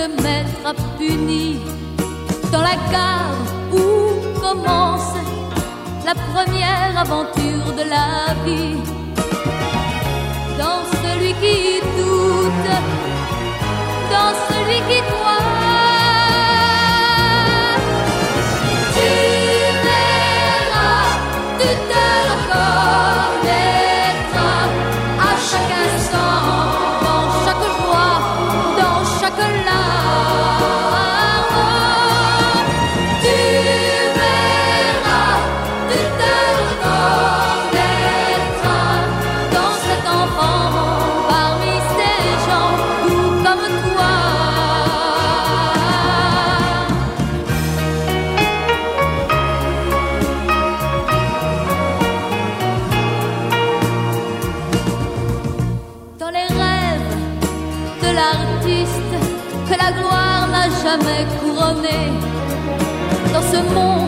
Le maître a puni, dans la gare où commence la première aventure de la vie, dans celui qui doute, dans celui qui ce monde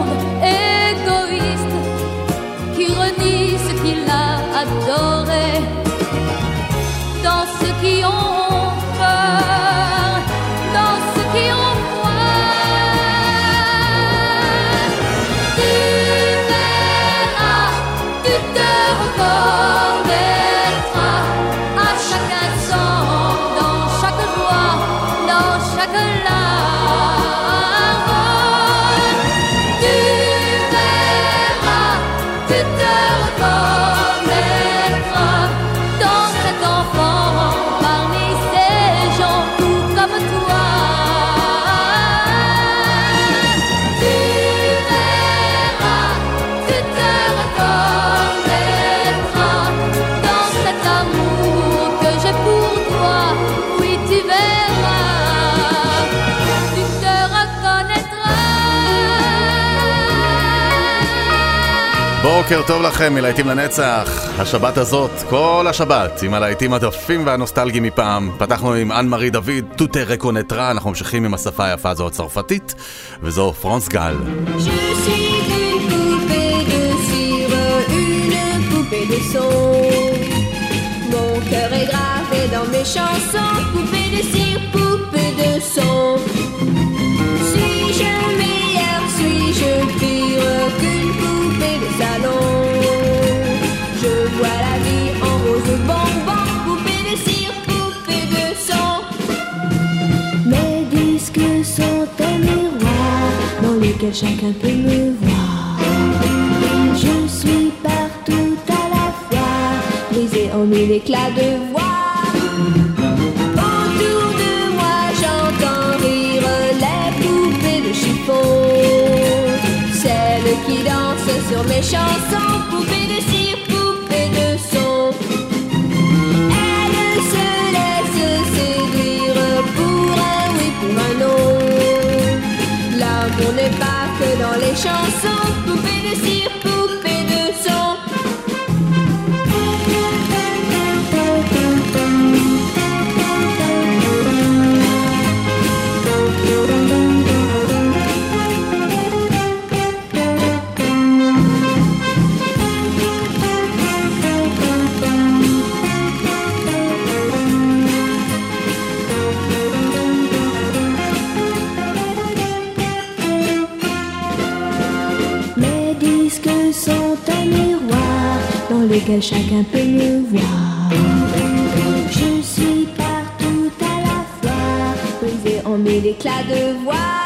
בוקר טוב לכם, מלהיטים לנצח. השבת הזאת, כל השבת, עם הלהיטים הדפים והנוסטלגיים מפעם. פתחנו עם אנ מארי דוד, טוטה רקונטרה, אנחנו ממשיכים עם השפה היפה הזו הצרפתית, וזו פרנס גל. Mon cœur est gravé dans mes chansons, poupée de cire, poupée de son. Disques sont un miroir dans lequel chacun peut me voir. Je suis partout à la fois, brisé en mille éclats de voix. Autour de moi, j'entends rire les poupées de chiffon. Celles qui dansent sur mes chansons, dans chacun peut me voir. Je suis partout à la fois, brisé en mille éclats de voix.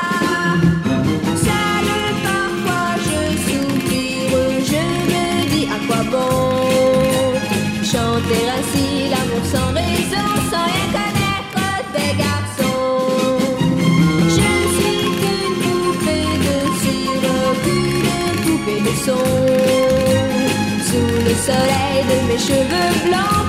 Soleil de mes cheveux blancs,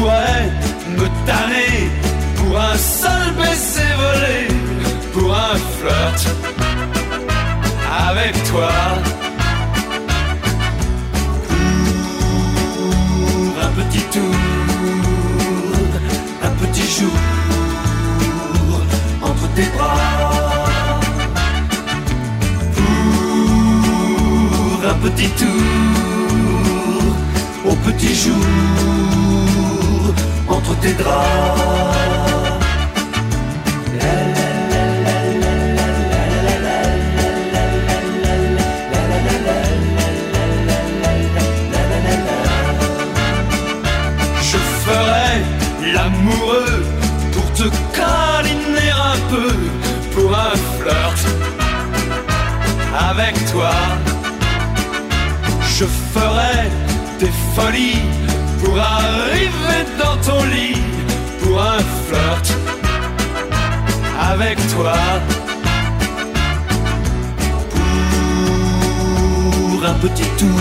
Me tanner pour un seul baiser volé, pour un flirt avec toi. Pour un petit tour, un petit jour entre tes bras. Pour un petit tour au petit jour entre tes draps. L'amoureux pour te câliner un peu pour un flirt avec toi. Je ferai des folies pour arriver dans ton lit pour un flirt avec toi. Pour un petit tour,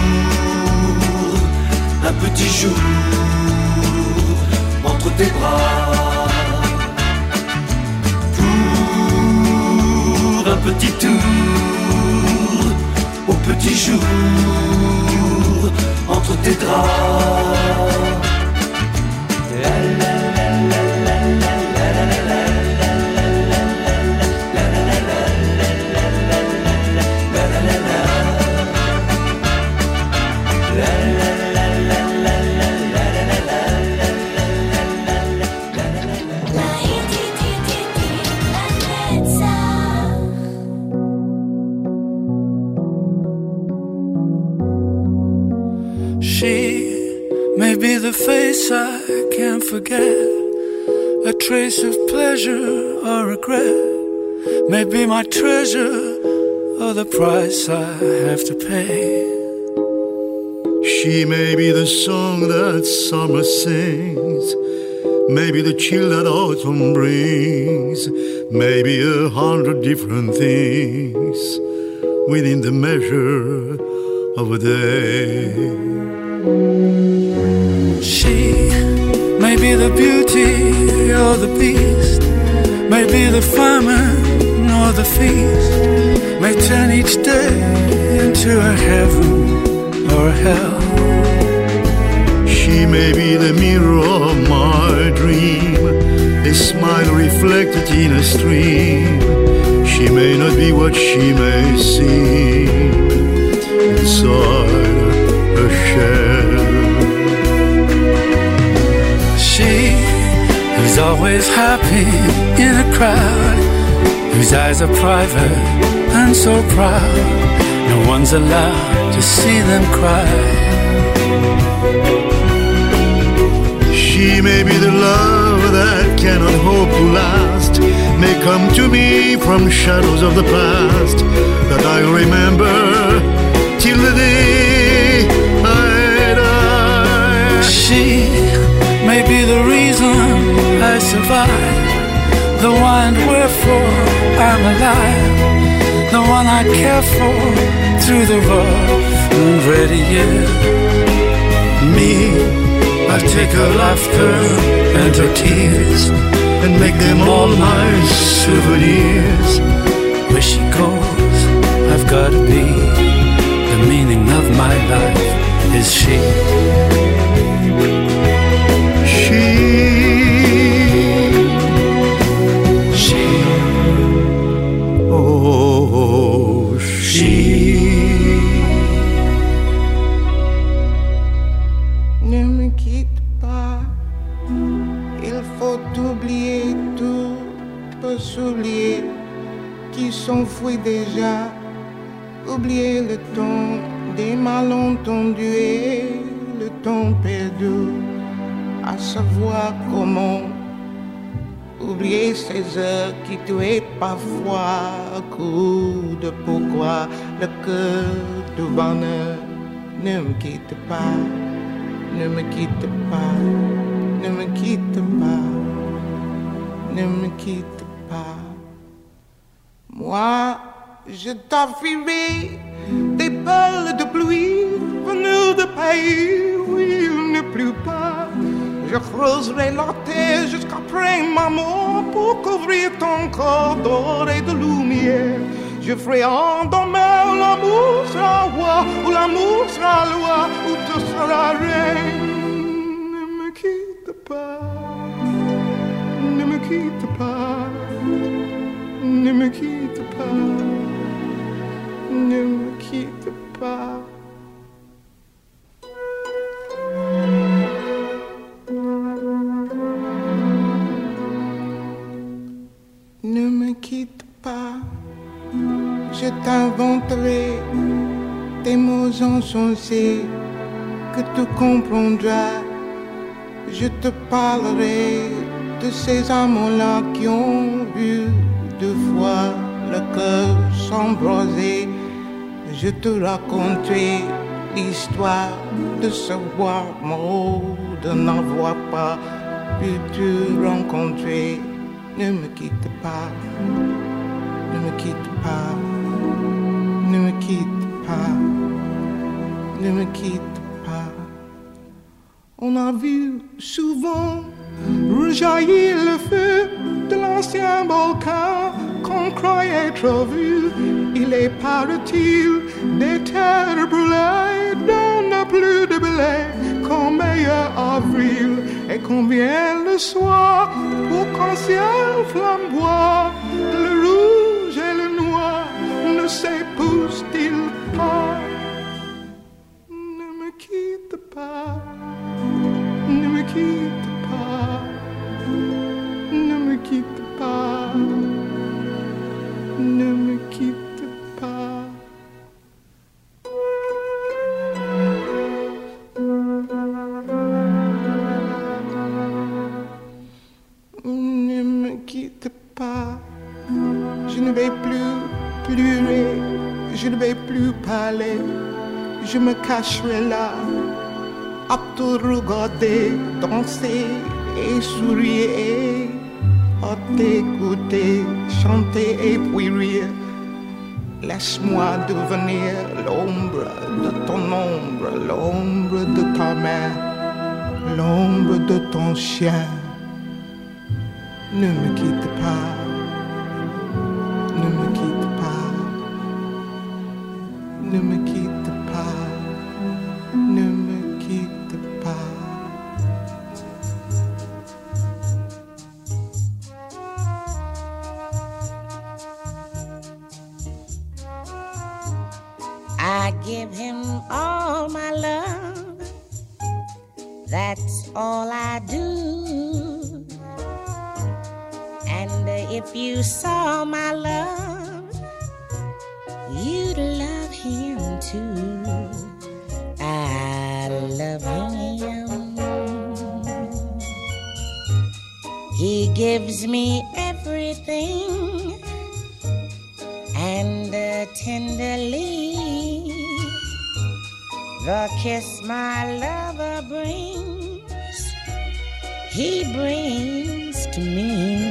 un petit jour entre tes bras. Pour un petit tour au petit jour entre tes draps. Forget, a trace of pleasure or regret. May be my treasure or the price I have to pay. She may be the song that summer sings, maybe the chill that autumn brings, maybe a hundred different things within the measure of a day. She may be the beauty or the beast, maybe the famine or the feast, may turn each day into a heaven or a hell. She may be the mirror of my dream, a smile reflected in a stream. She may not be what she may seem inside a shell. always happy in a crowd, whose eyes are private and so proud. No one's allowed to see them cry. She may be the love that cannot hope to last, may come to me from shadows of the past that the one I care for through the rough and ready years. Me, I'll take her laughter and her tears and make them all my souvenirs. Where she goes, I've gotta be. The meaning of my life is. She, parfois coup de pourquoi le cœur du bonheur ne me quitte pas. Ne me quitte pas, ne me quitte pas, ne me quitte pas. Moi, je t'offrirai des perles de pluie venues de pays où il ne pleut pas. Je creuserai la terre jusqu'après ma mort pour couvrir ton corps d'or et de lumière. Je ferai endormir l'amour sera roi, ou l'amour sera loi, ou tu seras reine. Ne me quitte pas, ne me quitte pas, ne me quitte pas, ne me quitte pas. Insensés que tu comprendras. Je te parlerai de ces amants-là qui ont vu deux fois le cœur s'embraser. Je te raconterai l'histoire de ce bois mort, de n'avoir pas pu te rencontrer. Ne me quitte pas, ne me quitte pas, ne me quitte pas, ne me quitte pas. On a vu souvent rejaillir le feu de l'ancien volcan qu'on croyait trop vu. Il est paraît-il des terres brûlées dont n'a plus de blé qu'en meilleur avril et vient le soir pour qu'un ciel flamboie quitte pas, ne me quitte pas, ne me quitte pas. Ne me quitte pas, je ne vais plus pleurer, je ne vais plus parler, je me cacherai là à te regarder danser et sourire, à t'écouter chanter et puis rire. Laisse-moi devenir l'ombre de ton ombre, l'ombre de ta main, l'ombre de ton chien. Ne me quitte pas, he brings to me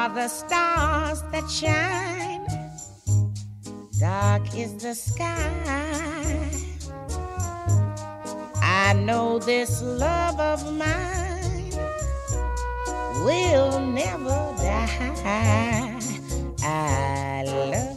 are the stars that shine, dark is the sky. I know this love of mine will never die. I love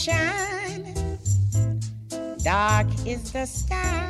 stars that shine, dark is the sky.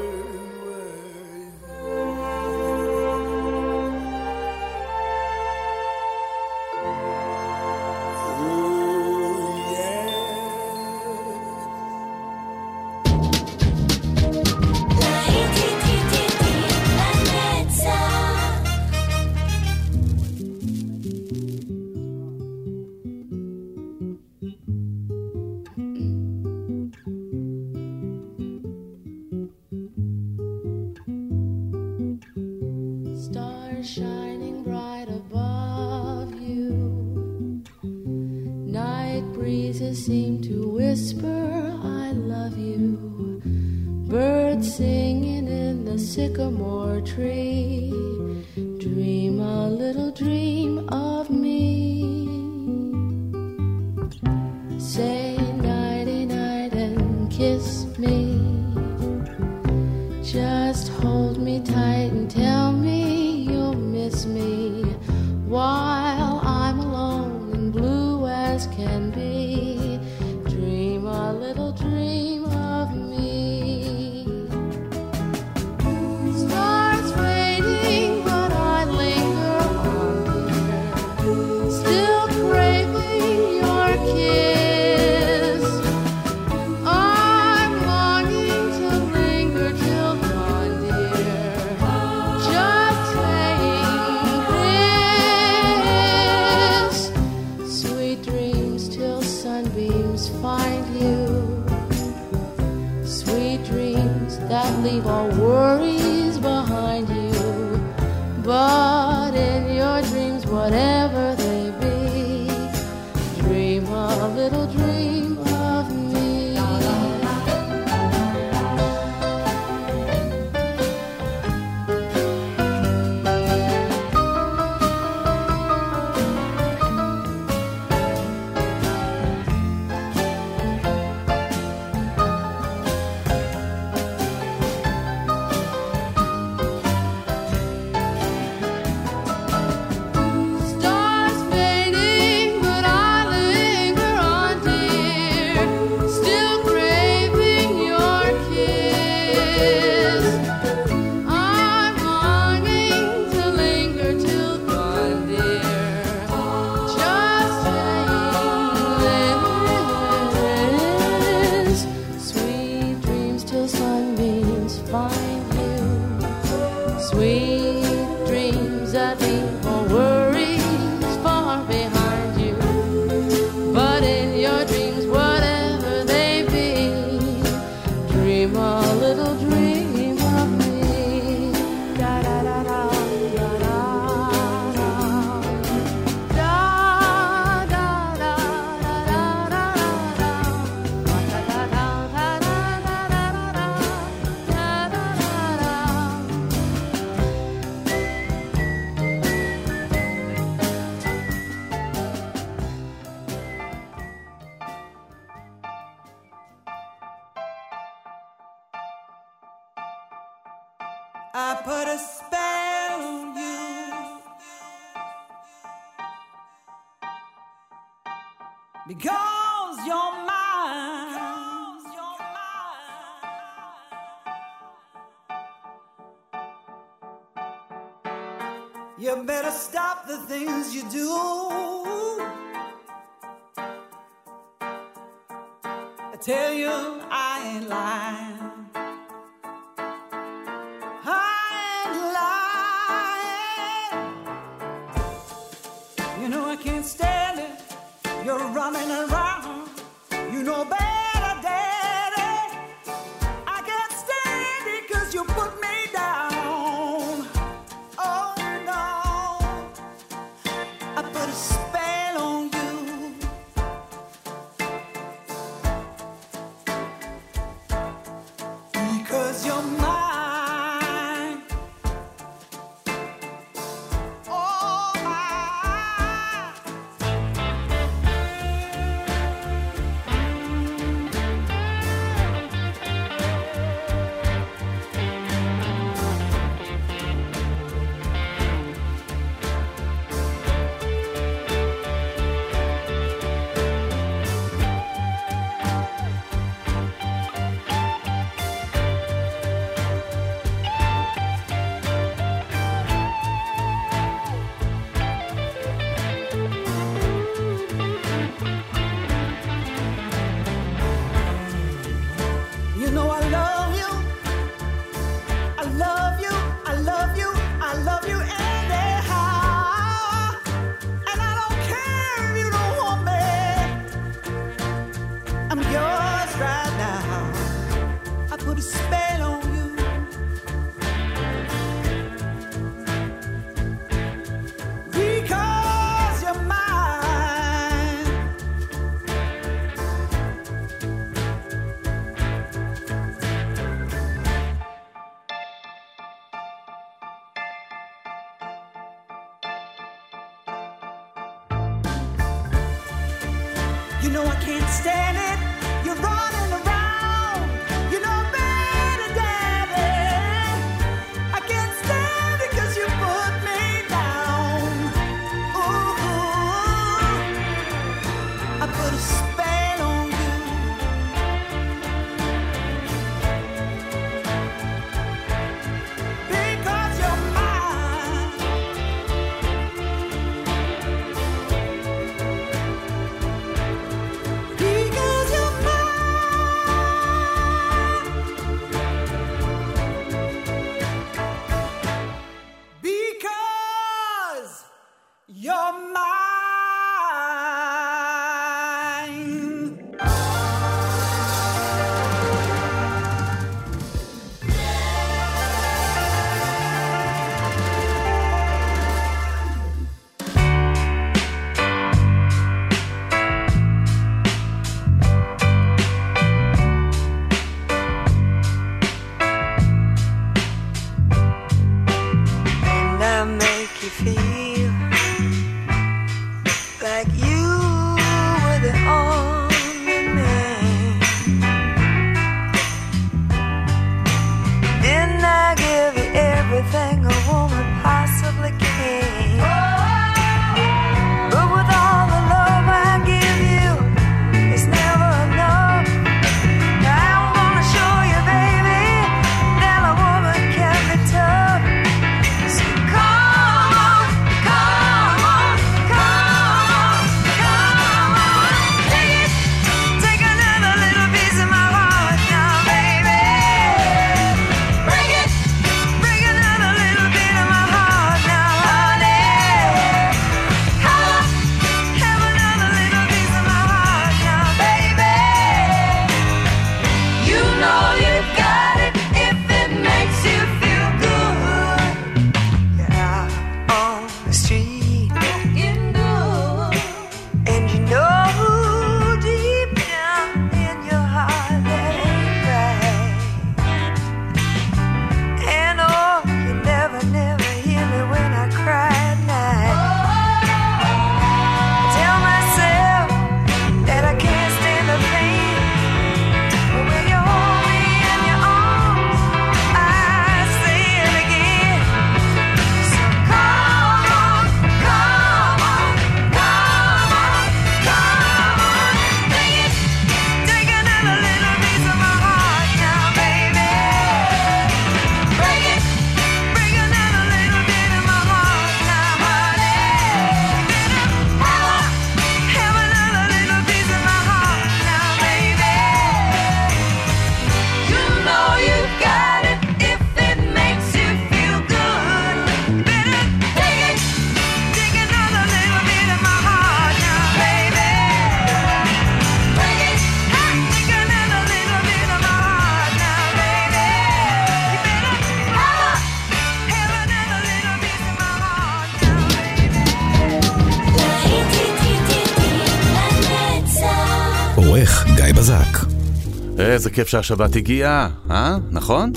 כיף שהשבת הגיעה, אה? נכון?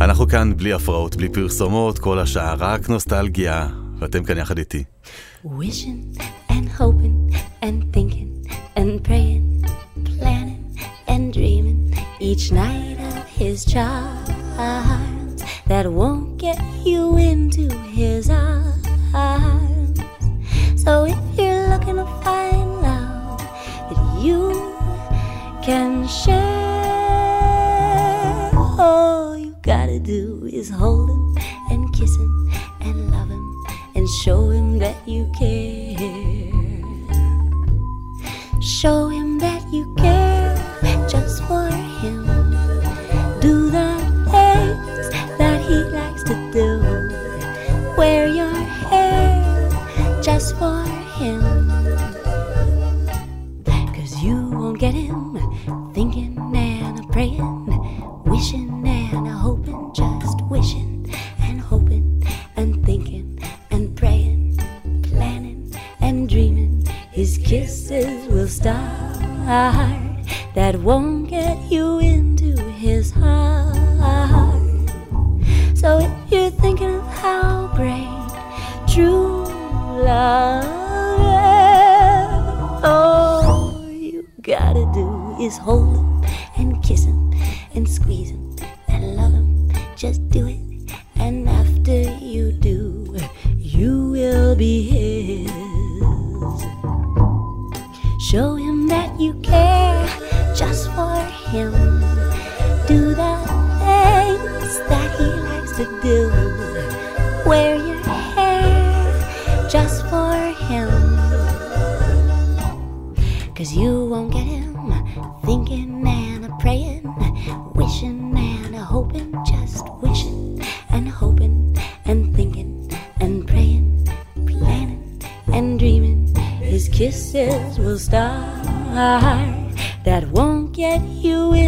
אנחנו כאן בלי הפרעות, בלי פרסומות, כל השעה רק נוסטלגיה, ואתם כאן יחד איתי. Wishing and hoping and thinking and praying, planning and dreaming each night of his charms that won't get you into his arms. So if always hold him and kiss him and love him and show him that you care. praying, wishing and hoping, just wishing and hoping and thinking and praying, planning and dreaming. His kisses will start that won't get you in.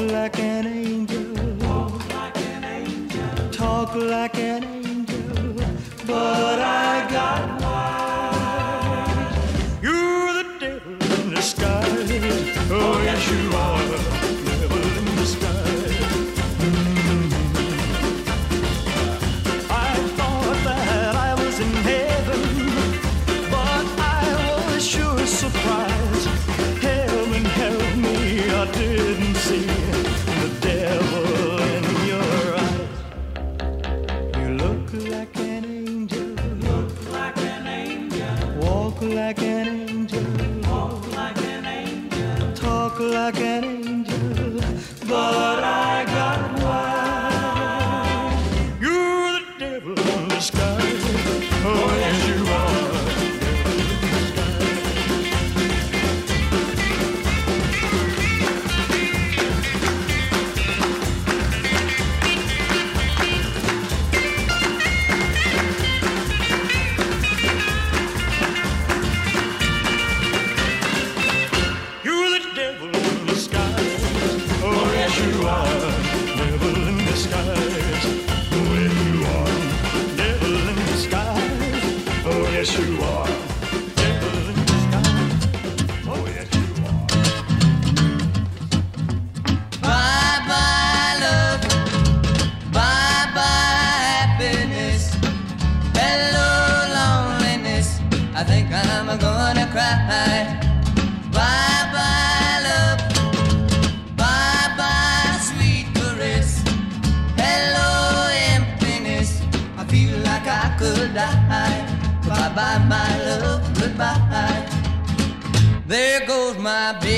like an angel. Walk like an angel. Talk like an angel. But I got wise. You're the devil in disguise. Oh, yes, you are. my bed.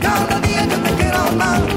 cada día yo te quiero más.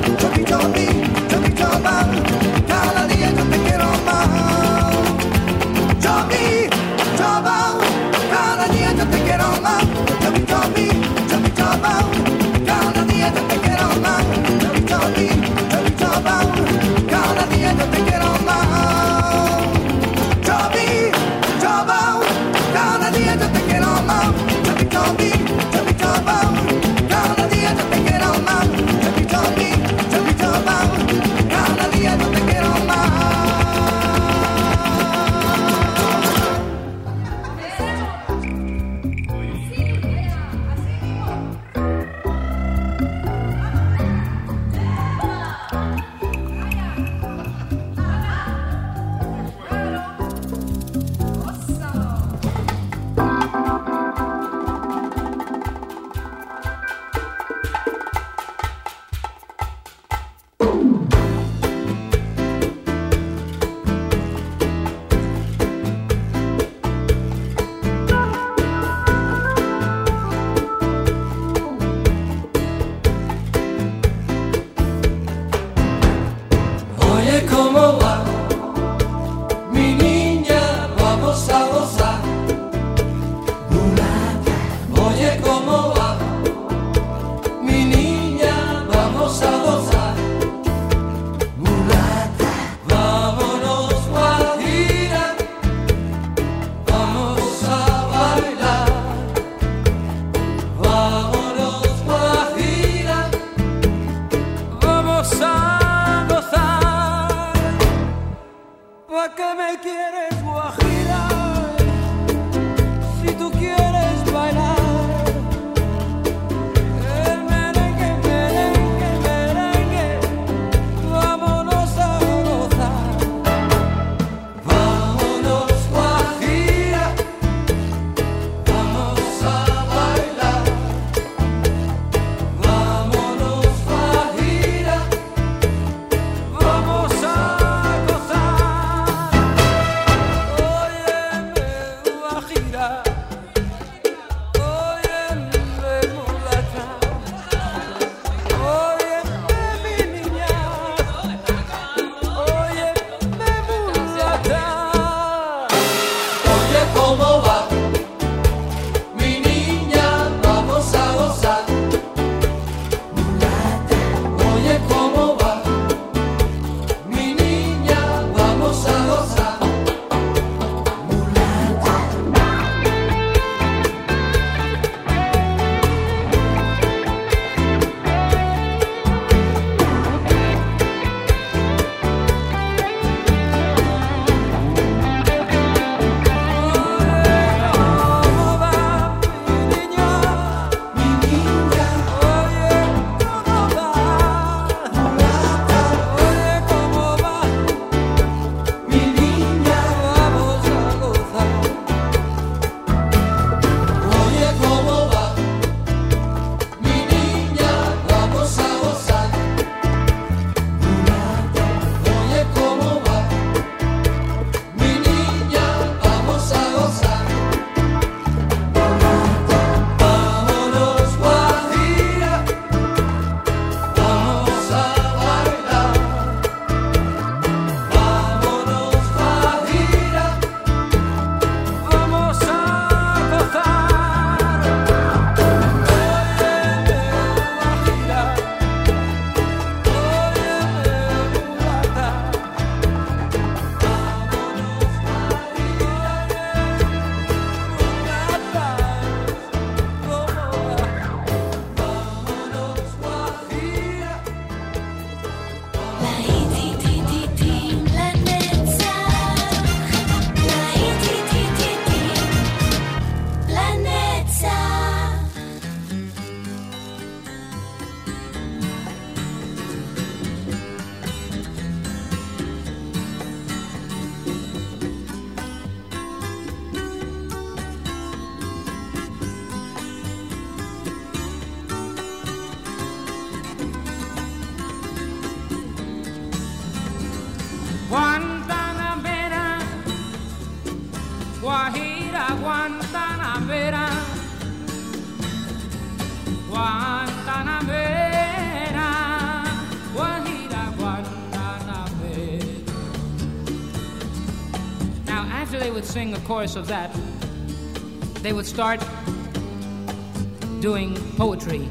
after they would sing a chorus of that, they would start doing poetry.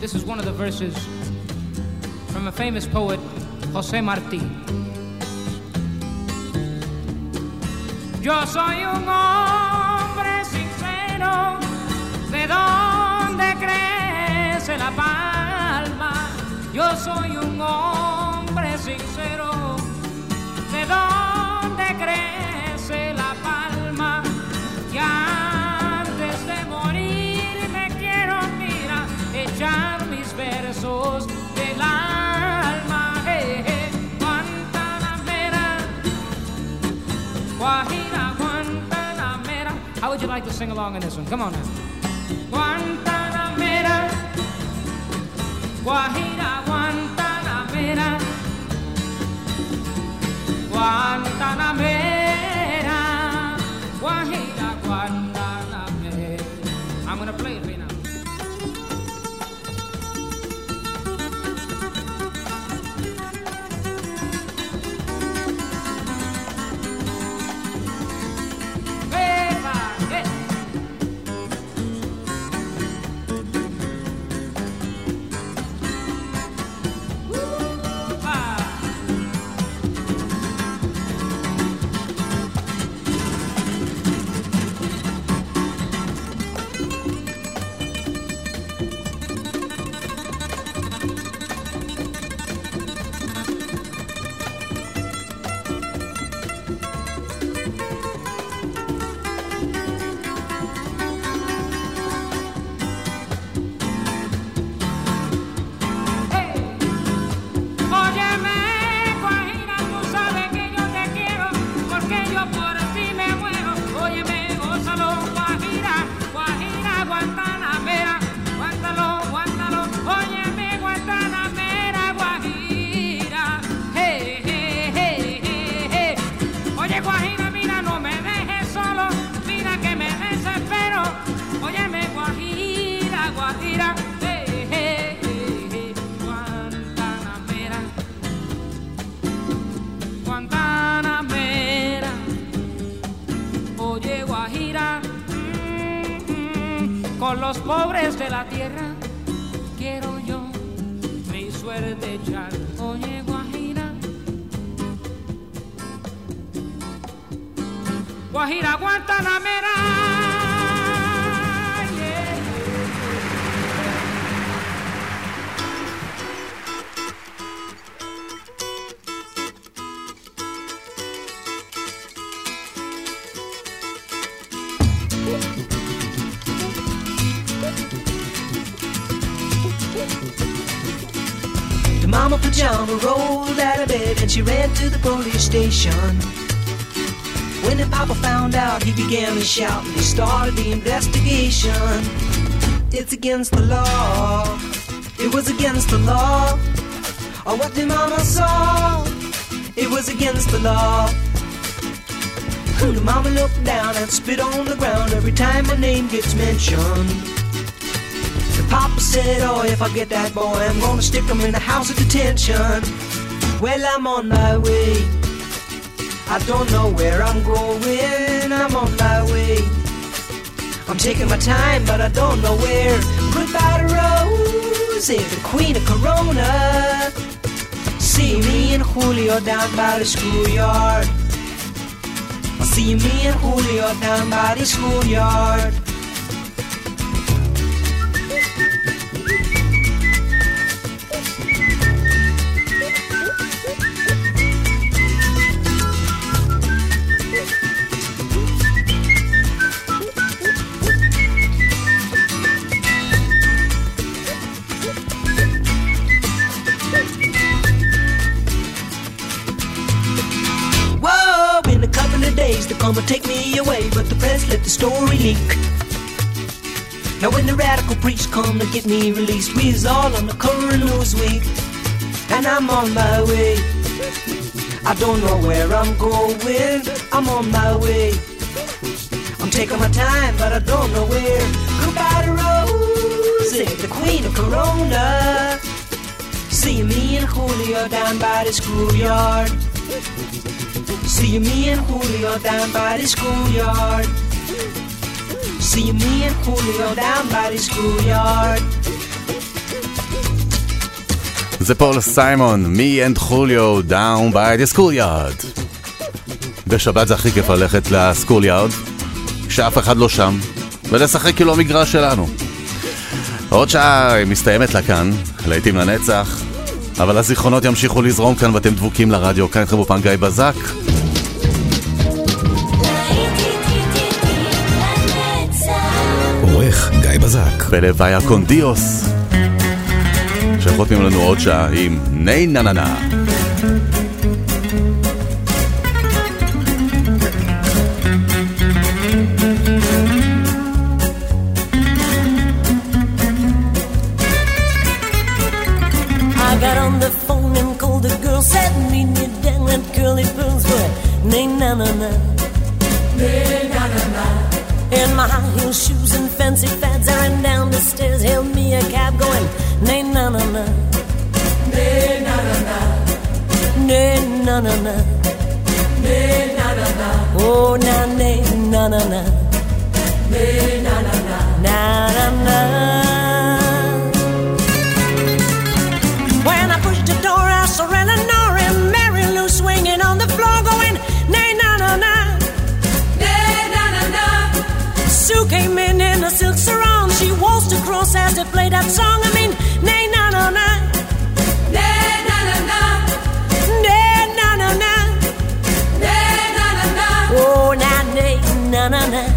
This is one of the verses from a famous poet, Jose Marti. Yo soy un hombre sincero, de donde crece la palma. Yo soy un hombre. like to sing along in this one. Come on now. Guantanamera, Guajira, Guantanamera, Guantanamera. Station. When the papa found out, he began to shout and he started the investigation. It's against the law. It was against the law. Or what the mama saw. It was against the law. The mama looked down and spit on the ground every time my name gets mentioned. The papa said, Oh, if I get that boy, I'm gonna stick him in the house of detention. Well, I'm on my way. I don't know where I'm going. I'm on my way. I'm taking my time, but I don't know where. Goodbye to Rose, the queen of Corona. See me and Julio down by the schoolyard. See me and Julio down by the schoolyard. Gonna take me away, but the press let the story leak. Now when the radical preach come to get me released, we's all on the cover of Newsweek, and I'm on my way. I don't know where I'm going, I'm on my way. I'm taking my time, but I don't know where. Goodbye to Rosie, the queen of Corona. See me and Julio down by the schoolyard. See me and Julio down by the schoolyard. See me and Julio down by the schoolyard. זה פול סיימון, me and חוליו, down by the schoolyard. בשבת זה הכי כיף ללכת לסקוליארד, כשאף אחד לא שם, ולשחק כאילו המגרש שלנו. עוד שעה מסתיימת לה כאן, לעיתים לנצח, אבל הזיכרונות ימשיכו לזרום כאן ואתם דבוקים לרדיו, כאן איתכם באופן גיא בזק. עורך גיא בזק. בלוויה קונדיוס, שחותמים לנו עוד שעה עם ני נה נה נה. Na, na, na.